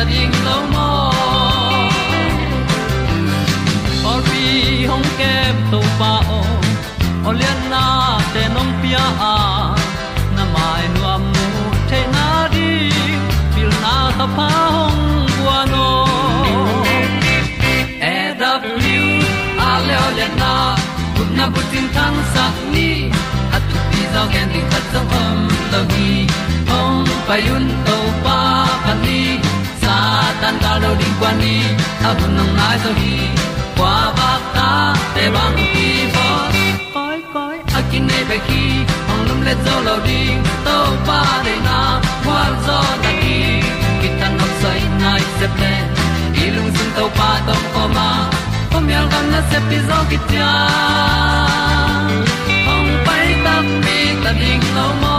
ta ding lo mo or bi hong kem to pa o olian na te nong pia. A na mai nu amu te na di pil na ta pa hong bua no e da blue a le olian na kun na bu tin tan sa ni. At tu pi zo gen di khat zo om lo gi hong pa yun to tan ga lo ding kwan ni a bu nang mai zo ba ta để băng đi bo koi koi a kin nei pe ki lum le zo lo ding pa na, qua zo ta đi. Ki tan nok sai nai se ple sun to pa tom ko ma. Pom yal gam na se pi zo ki tia ta mi ta ding lo mo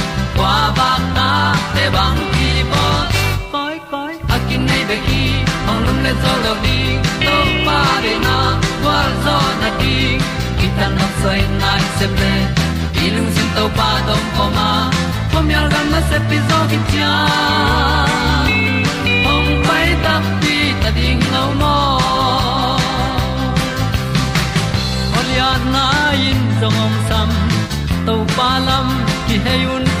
kwa ba ta te bang ki bo koi koi a kin nei be ki ong lum le zo lo di to pa de na kwa zo na ki ta na sai nai se ple i lung sin to pa dom ko ma. Pom yal gam na se pi zo ki tia ong pai ta pi ta ding lo mo Olia na in zong om sam to pa lam ki hay un ti e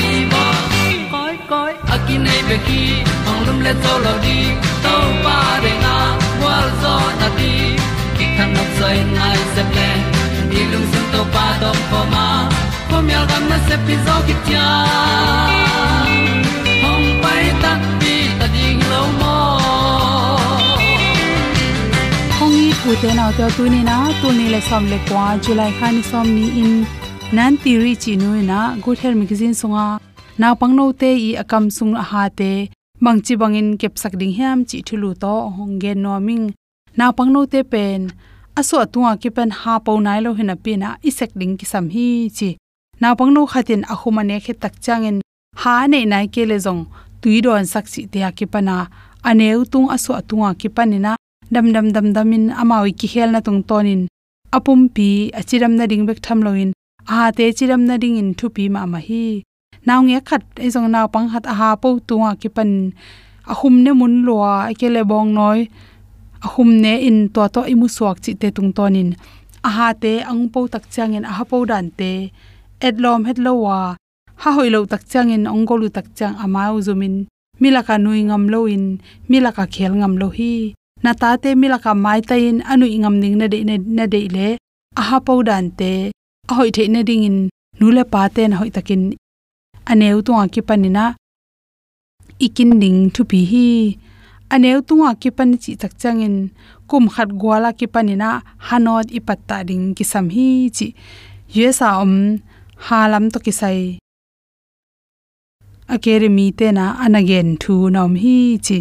nei pe ki ong lum le to lo di to pa de na wa zo na di ki kan nok sai nai se ple ni lung sun to pa do po ma. Po mi al gam na se pi zo ki tia hong pai ta pi ta ding lo mo ong i pu te na to tu ni na tu ni le som le kwa july kha som ni in. Nan ti ri chi nu na good health magazine songa na pang no te i akam sung a ha te. Bang chi bangin kep sak ding hiam chi thulu to hong gen no ming. Na pang no te pen. Aso atuwa ki pen ha po nai lo hina pi na isek ding ki sam hi chi. Na pang no khatin ahuma ne khe tak changin ha ne nai ke le jong tui don sak chi te ki pana aneu tung aso atuwa ki panina dam dam dam damin amawi ki hel na tung tonin apum pi achiram na ding bek tham loin a te chiram na ding in thu pi ma ma hi naw nge khat e jong naw pang hat a ha po tuwa ki pan ahum ne mun lwa ke le bong noi. Ahum ne in to to imu suak chi te tung tonin. A ha te ang po tak changin a ha po dan te. Edlom het lowa ha hoi lo tak changin ong golu tak chang mi zumin. Milaka nui ngam lo in. Milaka khel ngam lo hi. Na ta te milaka mai ta in, anu ingam ning na de na de le. A ha po dan te. A hoi the na ding in. Nule pa te na hoi takin aneu tunga ki panina ikin ning thu pi hi aneu tunga ki pan chi tak changin kum khat gwala ki panina hanot ipatta ding ki sam hi chi yesa om halam to ki sai akere te na anagen thu nom hi chi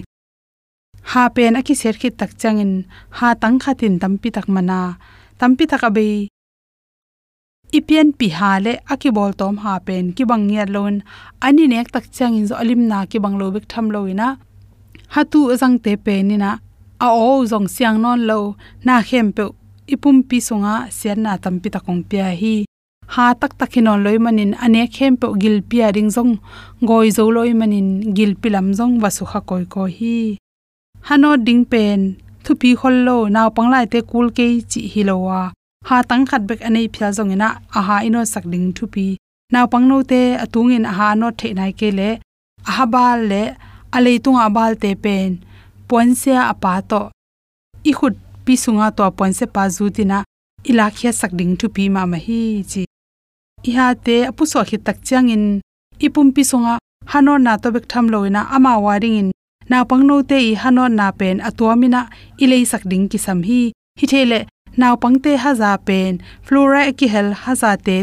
ha pen aki ser khit tak changin ha tang khatin tampi tak mana tampi tak abe ipian pi ha le aki bol tom ha pen ki bang nia lon ani nek tak changin zo alim na ki bang lo bek tham lo ina. Ha tu azang te pe ni na a o zong siang non lo. Na khem pe ipum pi sunga sian na tampi takong pia hi. Ha tak takhinon loi manin. Ane khem pe gil pia ring zong. Goi zo loi manin. Gil pilam zong wasu kha koi ko hi. Hano ding pen. Thupi khol lo. Naw panglai te kul ke chi hilowa ha tang khat bek anei phya zong ina a ha ino sak ding thu pi. Naw pangno te atung in a ha no the nai ke le. A ha bal le a le tung a bal te pen. Pon se a pa to. I khut pi sunga to pon se pa zu tina. Ila khia sak ding thu pi ma ma hi chi. I ha te apu so khi tak chang in. Ipum pi sunga hano na to bek tham loina ama waring in. Na pangno te i hano na pen atuamina ilei sak ding ki sam hi. Hi thele naw pangte haza pen flora ki hel haza te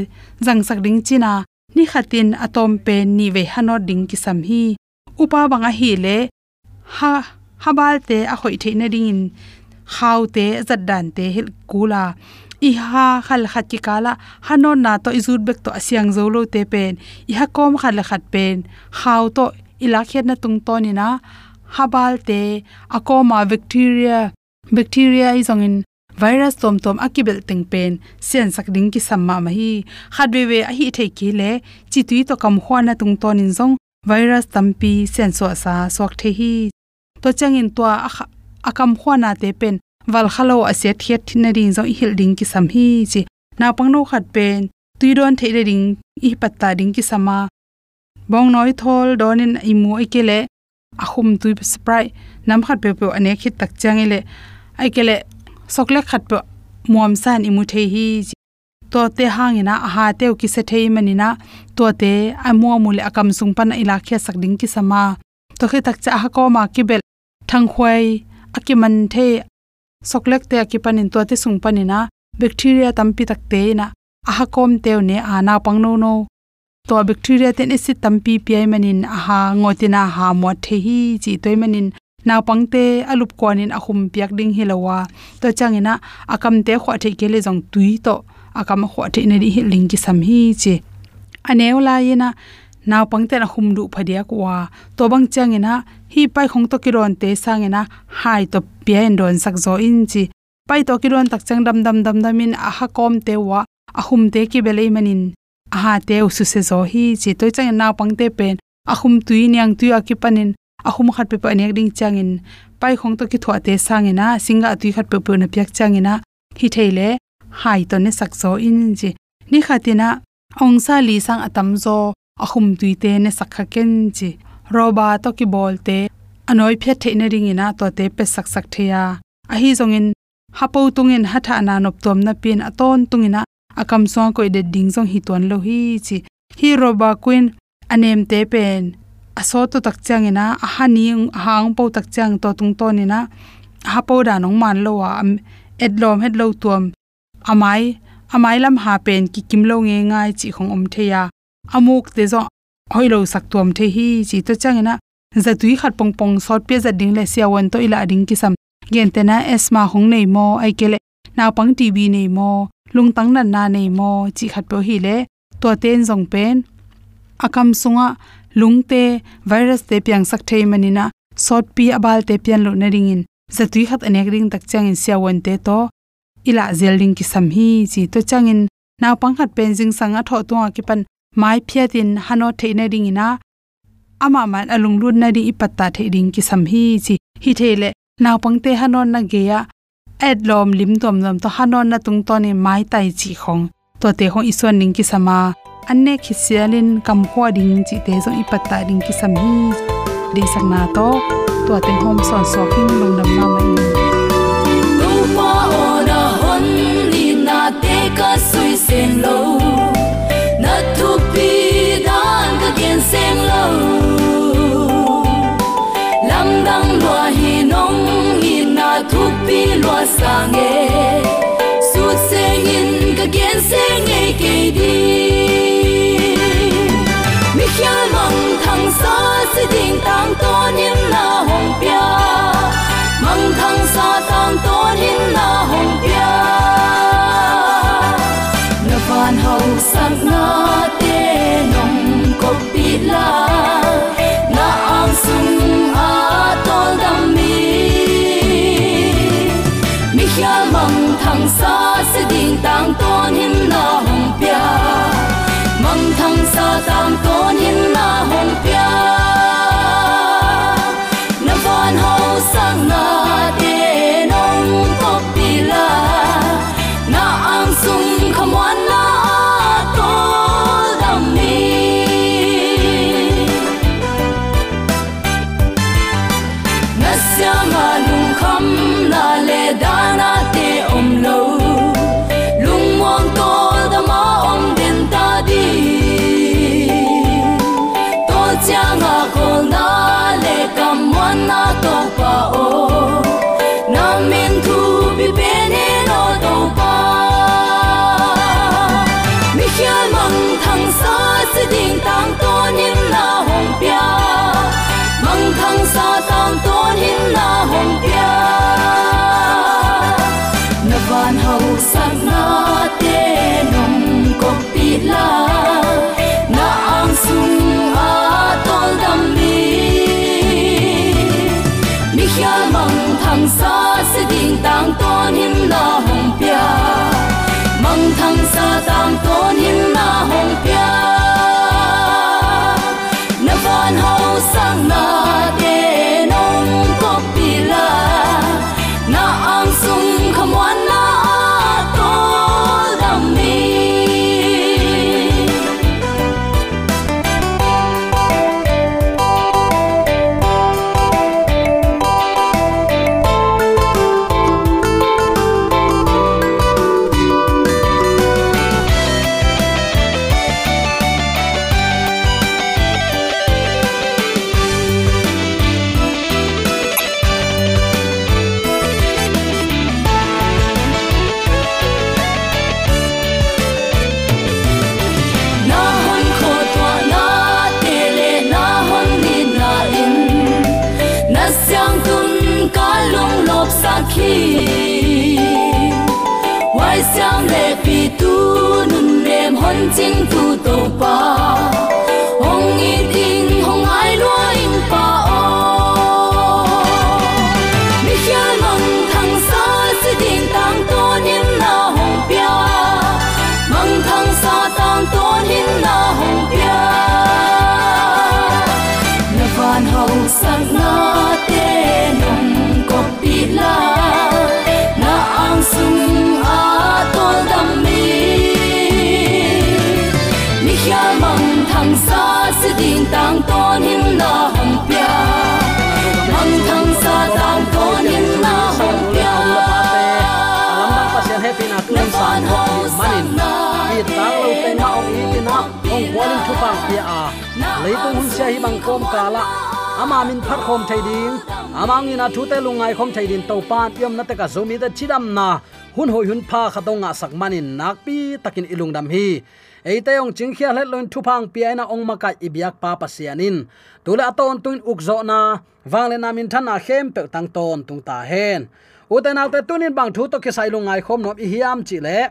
jang sak ding china ni khatin atom pen ni ve hano ding ki sam hi, upa banga hi le, ha, habal te a khoi theina ding in khaw te zat dan te hil kula i ha khal khat ki kala hanon na to izut bek to asyang zo lo te pen i ha kom khal khat pen khaw to ila khet na tung to ni na, habal te akoma bacteria bacteria izong in virus tom tom akibel teng pen sen sak ding ki samma ma hi. Khatwe we a hi thei ki le, chi tui to kam khwana tung ton in zong, virus tampi sen so sa sok the hi. To changin to akam khwana te pen, wal khalo ase thiat thina ring zo hil ding ki sam hi chi. Na pangno khat pen, tui don theile ring i patta ding ki sama bong noi thol donin imu ikele ahum tui spray nam khat pe pe ane khit tak changile aikele sokle khat pe muam san imu the hi to te hangina ha te ki se thei manina to te amu mule akam sung pan ila khya sak ding ki sama to khe tak cha ha ko ma ki bel thang khwai akiman the soklek te ki panin to te sung panina bacteria tampi tak te na aha kom teu ne ana pangno no to bacteria ten acid tampi pi manin aha ngotina ha mo the hi chi toy manin na pangte alup kwanin ahum piak ding hilowa to changena, akam te khwa the kele jong tui to, akam khwa the ne ri ling ki sam hi che. Aneu la yena naw pangte na hum du phadia kwa. To bang changena, hi pai khong to kiron te sangena, hai to pian don sak zo in chi. Pai to kiron tak chang dam dam dam dam in a ha kom te wa, ahum te ki belei manin. A ha te usu se zo hi chi. To chang naw pangte pen, ahum tui niang tui akipanin ahum khat pe pa nek ding changin. Pai khong to ki thwa te sangena singa tui khat pe pe na pyak changena hi theile, hai to ne sakso in ji. Ni khatina ong sa li sang atam zo, ahum tuite ne sakha ken ji. Roba to ki bol te, anoi phe the ne ring ina to te pe sak sak theya a hi zongin hapo tungin hatha na nop tom na pin aton tungina akam so ko de ding zong hi ton lo hi chi hi roba queen anem te pen aso to tak changina a hani hang po tak chang to tung to ni na hapo da nong man lo wa edlom het lo tuam. Amai amai lam ha pen ki kim lo nge ngai chi khong om the ya. Amuk te zo hoi lo sak tuam the hi chi to chang ina za tui khat pong pong sot pe za ding le sia wan to ila ding ki sam gen te na esma hong nei mo ai kele na pang tv nei mo lung tang na na nei mo, chi khat po hi le. To ten jong pen. Akam sunga lungte virus te piang sak thei manina sot pi abal te pian lo na ringin. Za tui khat anek ring tak changin sia wan te to. Ila zel ding ki sam hi chi to changin. Naw pang khat pen jing sanga tho to ki pan mai phiatin hano theina ringina. Ama man alung lun na ri ipatta thei ring ki sam hi chi. Hi thele naw pangte hanon na geya ad lom lim tom lom to hanon na tung to ni mai tai chi khong. To te hong ison ning ki sama anne khisialin kam khwa ding chi te zo ipatta ding ki sam hi de sakna to to te hom son so king long nam ma mai. Tu pa ona hon ni na te ka sui sen lo. Sen lâu lam đăng loa na thu pi lo sang nge. Su sen in ka gen sen nge ke di. Thăng xa sa tình ding tang ton in na hồng pia. Mong thăng sa tang to in na sa se ding tang to nim na hong pia. Mang thang sa tang tôn him na hong pia. Bằng hun cả lạ, bang kom kala. Ama min phat khom thai ding. Amang ina thu te lungai khom thai din to pan yom na te ka zomi te chidam na. Hun hoi hun pha khatonga sak manin nak pi takin ilung dam hi. Eite ông chính khia let loin chụp phang pi na ong cái ibyak pa pasianin tule aton tuin ukzo na. Wangle na min thana khem pe tang ton tung ta hen. Uten autte tunin bang thu to ke sai lungai khom nom i hiam chi le.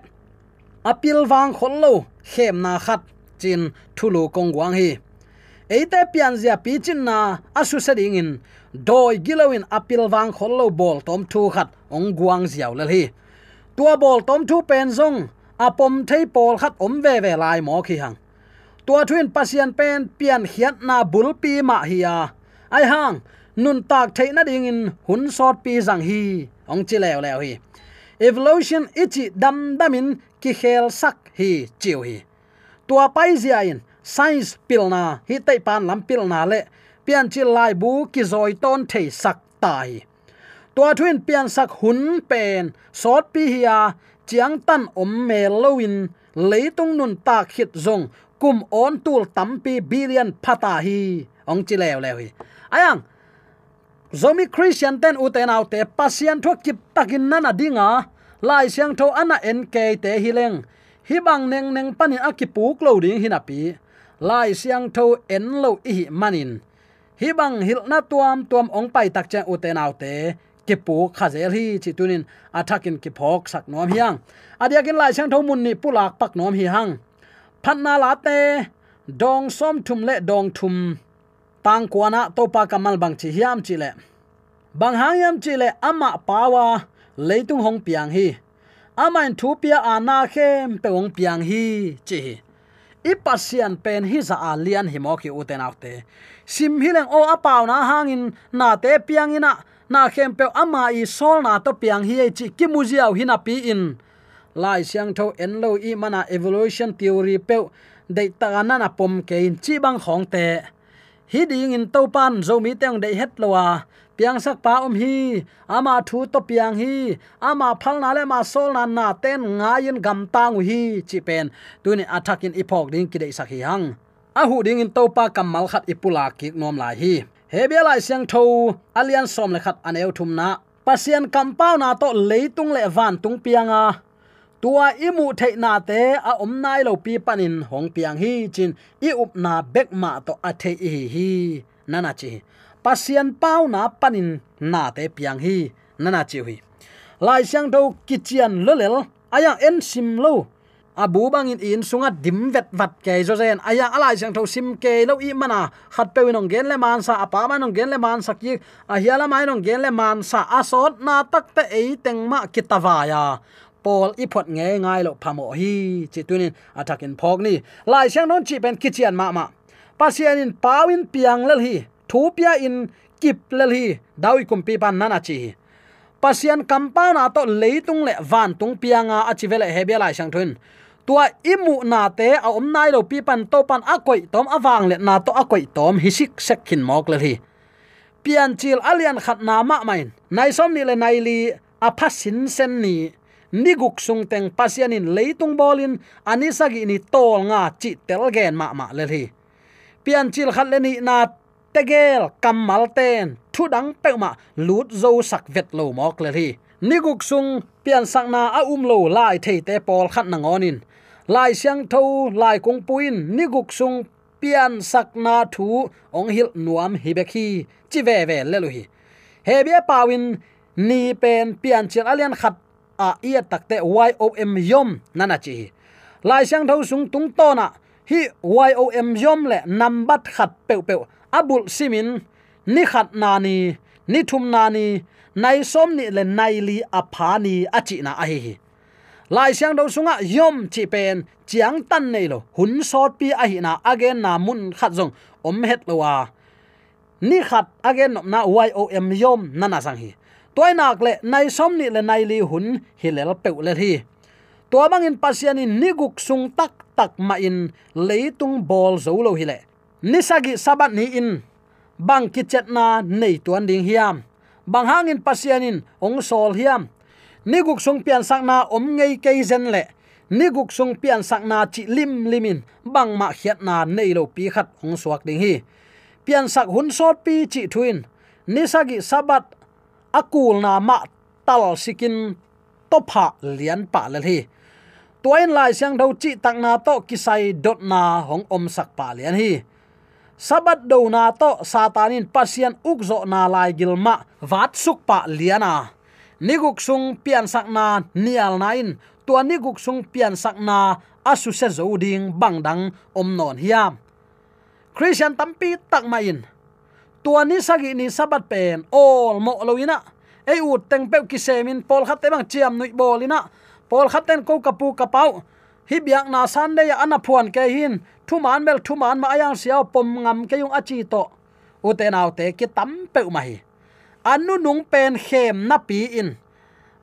Apil wang khollo khem na khat chin thulu kong wang hi eite pian zia pi chin na asu sa ding in. Doi gilawin apil wang khollo bol tom thu khat, ong guang ziaw le hi. Tua bol tom thu pen zong apom thei pol khat om ve ve lai mo khi hang. Tua thuin pasian pen pian hiat na bul pi ma hi ya ai hang, nun tak thei na ding in, hun sot pi zang hi, ong chi lew lew hi. Evolution ichi dam damin ki khel sak hi, chiu hi. Tua pai zia in science pilna, hi tei pan lam pilna le, pian chi lai bu ki zoi ton thei sak tai. Tua thuin pian sak hun pen, sot pi hia, chiang tan om me loin leitung nun ta khit zong, kum on tul tampi billion phata hi. Ong chi lew lew hi. Ayang, zomi christian ten uten autte pasien tho kip takin nana dinga, lai siang tho ana nk te hileng hibang neng neng pani akipuk lo ding hinapi lai siang tho en lo i manin hi bang hil na tuam tuam ong pai tak cha uten autte ki pu khazel hi chi tunin athakin ki phok sak nom hiang adiakin lai siang tho mun ni pulak pak nom hi hang. Phan na la te, dong som thum le dong thum, tang kwana to pa kamal bang chi hiam chi le. Bang hang yam chi le ama pawa leitung hong piang hi. Amain thu pia ana khem pe ong piang hi chi ipasian pen hi za alian hi mo ki uten autte. Sim hileng o apaw na hangin, na te piang ina na khem pe ama i sol na to piang hi chi ki muziaw hina pi in. Lai siang tho en lo i mana evolution theory pe dei ta na na pom ke in chi bang khong te. Hi ding in to pan zo mi teng dei het lowa piang sak pa om hi, ama thu to piang hi, ama phal na le ma sol na na ten ngayin gam tang hi, chi pen. Tu ni in ipok ding ki dei sak hi hang. A hu ding in to pa kamal khat ipula ki nom lai hi. He bia lai siang tho, alian som le khat aneu thum na. Pasien kam pau na to leitung le van tung pianga tua imu thei na te, a om nai lo pi panin hong piang hi chin. I up na bek ma to a thei hi hi. Nana chi pasian pau na panin na te piang hi, nana chi hui lai siang do kichian lolel aya en sim lo. Abu bang in in sunga dim vet vat ke zo zen. Aya alai siang tho sim ke lo i mana khat pe nong gen le man sa, apa ma nong gen le man sa ki. A hiala mai nong gen le man sa asot na tak te ei teng ma kitawa ya. Pol i phot nge ngai lo phamo hi. Chi tunin atakin phok ni. Lai siang non chi pen kichian ma ma. Pasian in pawin piang lel hi thu pia in kip lel dawi kumpi pi nana chi. Pasian kampa na to leitung le van tung pianga achivele hebia lai sang thun. Tua imu na te a om nai lo pi pan to pan akoi tom awang le na to akoi tom hisik sekhin mok le hi pian chil alian khat na ma main nai som ni le nai li a phasin sen ni. Niguk sung teng pasianin leitung bolin anisagi ni tol nga chi tel gen ma ma le hi pian chil khat le ni na tegel kamal ten, thu dang pe ma, lut zo sak vet lo mok le ri ni guk sung, pian sang na a um lo lai thei te pol khat na ngonin lai siang tho, lai kung puin niguk sung, pian sak na thu, ong hil nuam hi be khi chi ve ve le lu hi. He bia pawin ni pen, pian chel alian khat a ia takte y o m yom nana chi lai siang tho sung tung to na. Hi y o m yom le number khat pe pe abul simin, ni khat na ni ni thum na ni, nai som ni le nai li apha ni achi na a hi lai siang do sunga yom chi pen, chiang tan nei lo, hun sot pi a hi na again na mun khat jong om het lo wa. Ni khat again na y o m yom na sang hi. Toy nak le, nai som ni le nai li hun hi lel pe le hi. To bang in pasian in niguk sung tak tak ma in leitung bol zo lo hi le nisagi sabat ni in. Bang kichet na nei tuan ding hiam. Bang hangin pasianin ong sol hiam. Niguk sung pian sak na om ngei ke zen le. Niguk sung pian sak na chi lim limin bang ma khiat na nei lo pi khat ong suak ding hi. Pian sak hun sot pi chi thuin nisagi sabat akul na ma tal sikin topha lian pa le hi. Tuain lai siang do chi tak na to kisai dot na hong om sak pa lian hi sabat do na to, satanin pasian ukzo na lai gilma wat sukpa liana niguk sung pian sak na nial nain tua niguk sung pian sak na asu se zo ding bang dang om non hiam. Christian tampi tak main tua ni sagi ni sabat pen all mo loina ei ut teng pe ki semin pol khat te bang chiam nui bolina pol khat ten ko kapu kapau hi biak na san de ana phuan ke hin. Thu man bel thu man ma ayang siao pom ngam ke yung achi to. U te naw te ki tam pe ma hi. Anu nung pen khem na pi in.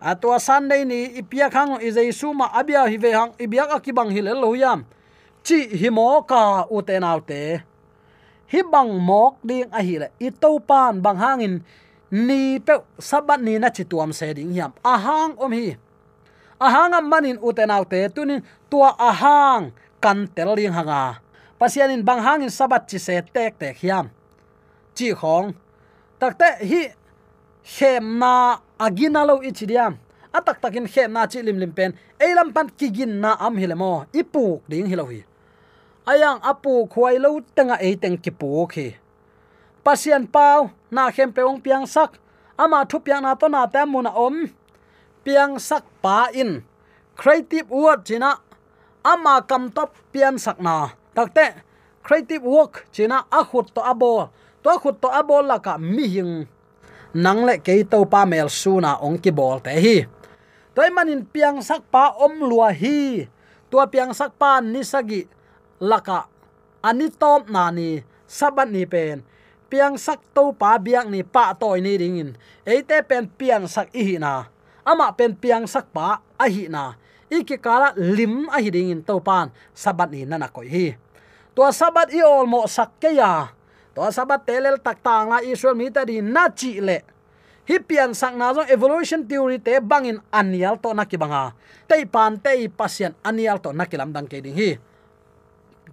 Atwa sunday ni ipia khang i jesu ma abia hi ve hang ibiak akibang hi le lo yam. Chi hi mo ka u te naw te hi bang mok ding a hi le. I to pan bang hangin ni pe sabat ni na chi tuam se ding yam. Ahang om hi ahang manin utenaw te tunin tua ahang kan tel ling hanga. Pasianin bang hangin sabat chi se tek tek hiam. Chi khong takte hi hem na agina lo ichidiam atak takin khem na chi lim lim pen. Eilam pan kigin na am hilemo ipuk ding hilohi ayang apu khwai lo tanga e teng ki pu khi pasian pau, na khem pe ong piang sak. Ama thu piang na to na ta mun om piang sak pa in creative work china ama kam top pian sak na takte creative work china a khut to abo to khut to abo la ka mi hing nang le ke to pa mel su na ong ki bol te hi toy manin piang sak pa om lua hi tua piang sak pa ni sagi laka ani tom na ni sabat ni pen piang sak to pa biak ni pa toy ni ringin eite pen pian sak i na ama pen piang sak pa, a hi na. Iki kala lim a hi ding in to pan sabat ni nana na koi hi. To sabat i ol mo sak ke ya. To sabat telel tak tang la israel mi ta di na chi le. Hi pian sak na zo, evolution theory te bangin anial to na ki banga. Te pan te pasien anial to na kilam dang ke ding hi.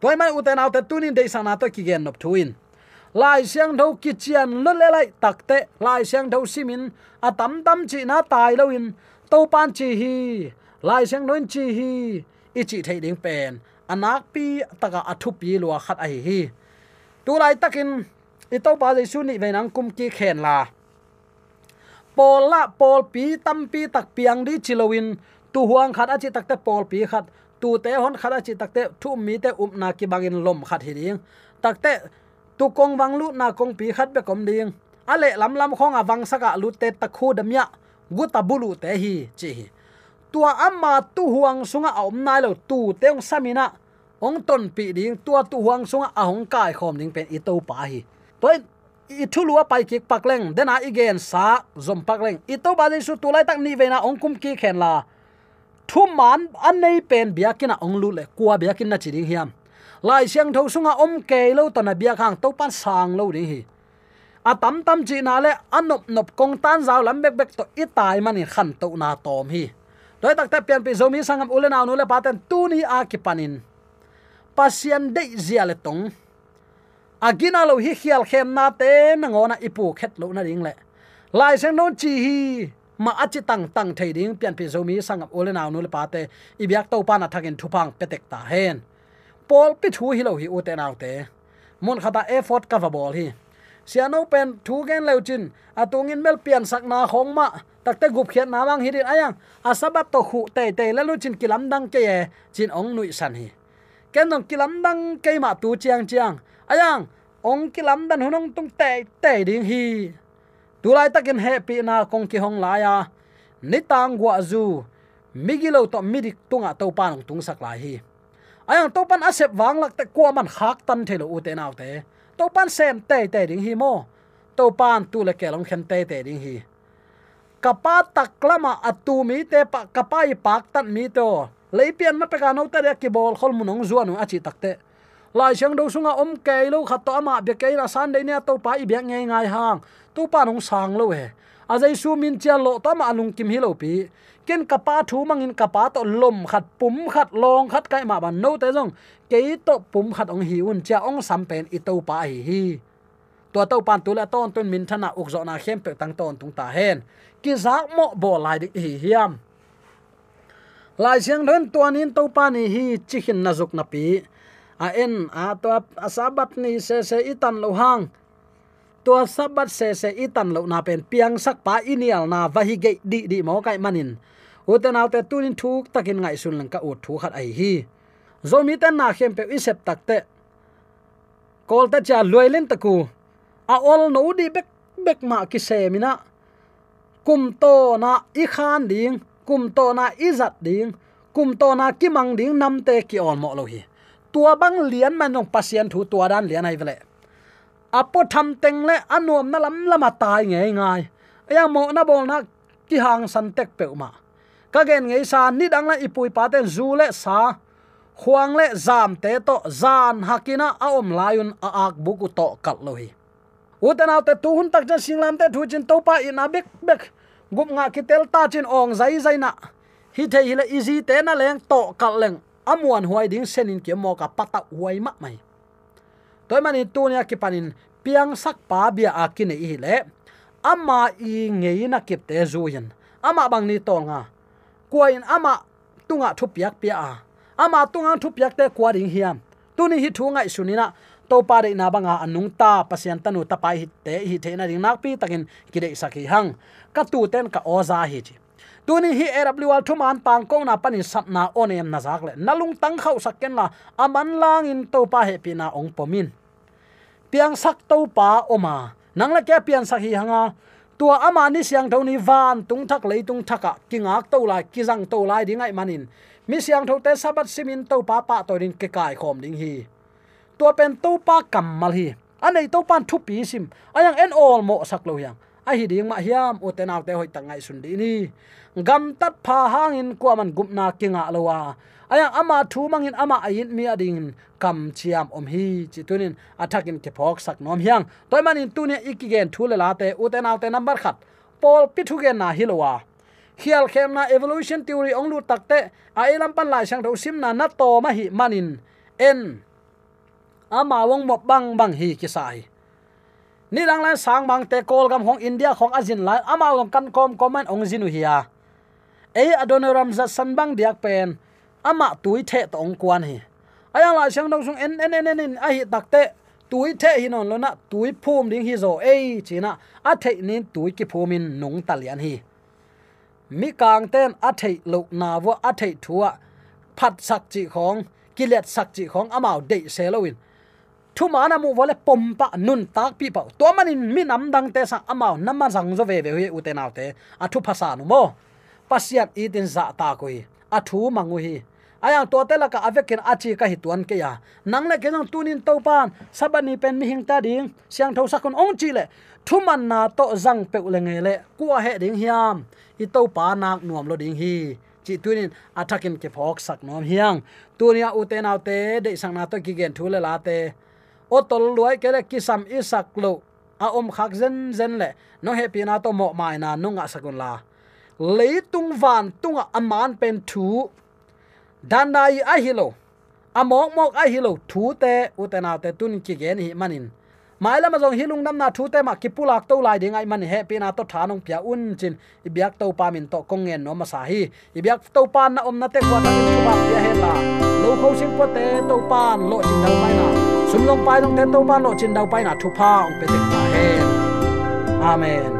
Toy mai uten autte tunin de sana to ki gen nop tuin lai siang tho ki chian lo le lai takte lai siang tho simin atam à, tam chi na tai lo in to pan chi hi, lai siang non chi hi. Ichi thei ding pen anak à, pi taka athu à, pi lo khat ai hi. Tu lai takin i to pa jaisu ni ve nang kum ki khen la pol la, pol pi, tam pi tak piang di chilowin tu huang khat achi takte pol pi khat tu te hon khat achi takte thu mi te um na ki bangin lom khat hi ding takte tu kong wang lu na kong pi khat be kom ding. Ale lam lam khong a wang saka lu te takhu damya gu tabulu te hi, chi hi. Tua amma tu huang sunga om nai lo tu teong samina ong ton pi ding, tua tu huang sunga a hong kai khom ding pen i to pa hi. Toy, i thulua pai ki pakleng dena igen sa zom pakleng i to ba su tu lai tak ni ve na ong kum ki khen la. Thu man an nei pen biakina ong lu le kwa biakin na chi ding hiam lai siang tho sunga om ke lo to na bia khang to pan sang lo ding hi a à tam tam chi na le anop à nop kong tan zaw lam bek bek to i tai mani khan to na tom hi doi tak ta pian pi zomi sangam ule naw nu le paten tu ni a ki panin pasian de zia le tong agina à lo hi khial khem na te na ngona ipu khet lo na ring le lai sang non chi hi ma achi tang tang thei ding pian pi zomi sangam ule naw nu le pate ibyak to pa na thakin thupang petek ta hen pol pi thu hi lo hi u te naw te mun khata effort cover ball hi. Siano pen thu gen leuchin atungin mel pian sakna khongma takte gup khian nawang hirin ayang asabat to khu te te la lu chin kilam dang ke ye, chin ong nui san hi. Ken dong kilam dang ke ma tu chiang chiang. Ayang, ong kilam dan hunong tung te te ding hi. Tulai takin happy na kong ki hong laya nitang ni gwa zu. Migilo to midik tunga to panong tung sak lai hi ayang topan asep wang lak te kwa man khak tan thelo u te naw te topan sem te te ding hi mo topan tu le kelong khen te te ding hi kapa taklama atu mi te pa kapai pak tan mi to leipian ma peka no ta ki bol khol munong zuanu achi takte lai chang do sunga om ke lo khat to ama be ke na san de ne to pa i bek ngai ngai hang tu pa nong sang lo he azai su min cha lo ta ma alung kim hi lo pi ken kapa thu mangin kapa to lom khat pum khat long khat kai ma ban no te jong ke to pum khat ong hi un cha ong sam pen i to pa hi hi to to pan tu la ton ton min thana uk zo na khem pe tang ton tung ta hen ki zak mo bo lai dik hi hiam. Lai siang don tuan in to pa ni hi chihin na zuk na pi a en a to asabat ni se se itan lo hang. To sabat se se itan lo na pen piang sak pa inial na va hi ge di di mo kai manin uten in tunin thuk takin ngai sun lang ka ut thu khat ai hi. Zomi ten na khem pe isep takte kol ta cha loilen taku a ol no di bek bek ma ki se mina kum to na i khan ding, kum to na i zat ding, kum to na ki mang ding nam te ki on mo lo hi. Tua bang lian man nong pasien thu tua dan lian ai vele. Apo tham teng le anom na lam lama tai ngai ngai. Ya mo na bol na ki hang san tek pe ma ka gen ngei sa, ni dang la ipui pa ten zu le sa. Huang le zam te to zan hakina a om layun a ak buku to kal lo hi. Uten autte tu hun tak jan singlam te thu chin to pa ina bek bek. Gup nga ki tel ta chin ong zai zai na. Hi the hi le easy te na leng to kal leng. Amuan huai ding senin ke mo ka pata huai ma mai. Toy mani tu nya ki panin piang sak pa bia akine i le. Ama i ngei na kip te zuin ama bang ni to nga kuain ama tunga thupiak pia a. Ama tunga thupiak te kuading hiam. Tuni hi thu ngai sunina to pare na banga anung ta pasian tanu ta pai hi te, hi the na ring nak pi takin kire saki hang. Ka tu ten ka oza hi chi. Tuni hi awl thu man pang ko na pani sapna onem na zak le. Nalung tang khau sakken la, aman lang in to pa he pina ong pomin. Piang sak to pa oma. Nang la ke pian sak hi hanga tua amani siang tho ni van tung thak lei tung thaka kingak to lai kizang to lai dingai manin. Mi siang tho te sabat simin to pa pa to din ke kai khom ding hi. Tua pen to pa kamal hi. Anei to pan thu pi sim. Ayang en all mo sak lo yang a hi ding ma hiam, u te naw te hoi tangai sun di ni. Gam tat pha hang in ko man gupna kinga lowa aya, ama thu mangin ama ayin mi ading kam chiam om hi chi tunin. Athakin ke phok sak nom hiang. Toy manin tunia ikigen thule la te u te te number khat. Pol pithu gen na hilowa. Khial khem na evolution theory ong lu takte a elam pan lai sang do sim na na to ma hi manin. En, ama wong mo bang bang hi ki sai. Ni lang lan sang mang te kol gam hong india khong azin lai, ama long kan kom comment ong jinu hiya. Ei adonoram za sanbang diak pen ama tui the to ong kwan hi aya la sang dong sung en en en en a hi takte tui the hi non lo na tui phum ding hi zo ei china a the nin tui ki phumin nong talian hi mi kang ten a the lo na wo a the thua. Phat sak chi khong kilet sak chi khong amao de selowin thu mana mu wale pompa nun tak pi pa to manin mi nam dang te sa amao namma jang zo ve ve hu u te a thu phasa nu mo pasiat itin za ta koi a thu mangu hi ayang to te la ka avekin achi ka hituan ke ya. Nang le kenang tunin to pan, sabani pen mi hing ta ding siang tho sakon ong chi le. Thuman na to zang pe le nge le kwa he ding hiam. I to pa nak nuam lo ding hi. Chi tunin athakin ke phok sak nom hiang. Tunia uten autte de sang na to ki gen thule la te. O tol luai ke le kisam isak lo. A om khak zen zen le. No he pina to mo mai na nunga sakun la. Leitung van tunga aman pen thu danai a hilo amok mok a hilo thu te utena te tun ki gen hi manin. Mai ma jong hilung nam na thu te ma kipulak to lai dingai man he pina to thanong pia un chin. Ibyak to pa min to kong ngen no ma sa hi. Ibyak to pa na om na te kwa ta tu ba pia he la. Lo kho sing po te to pa lo chin dau pai na. Sum long pai long te to pa lo chin dau pai na thu pa ong pe te ta he. Amen.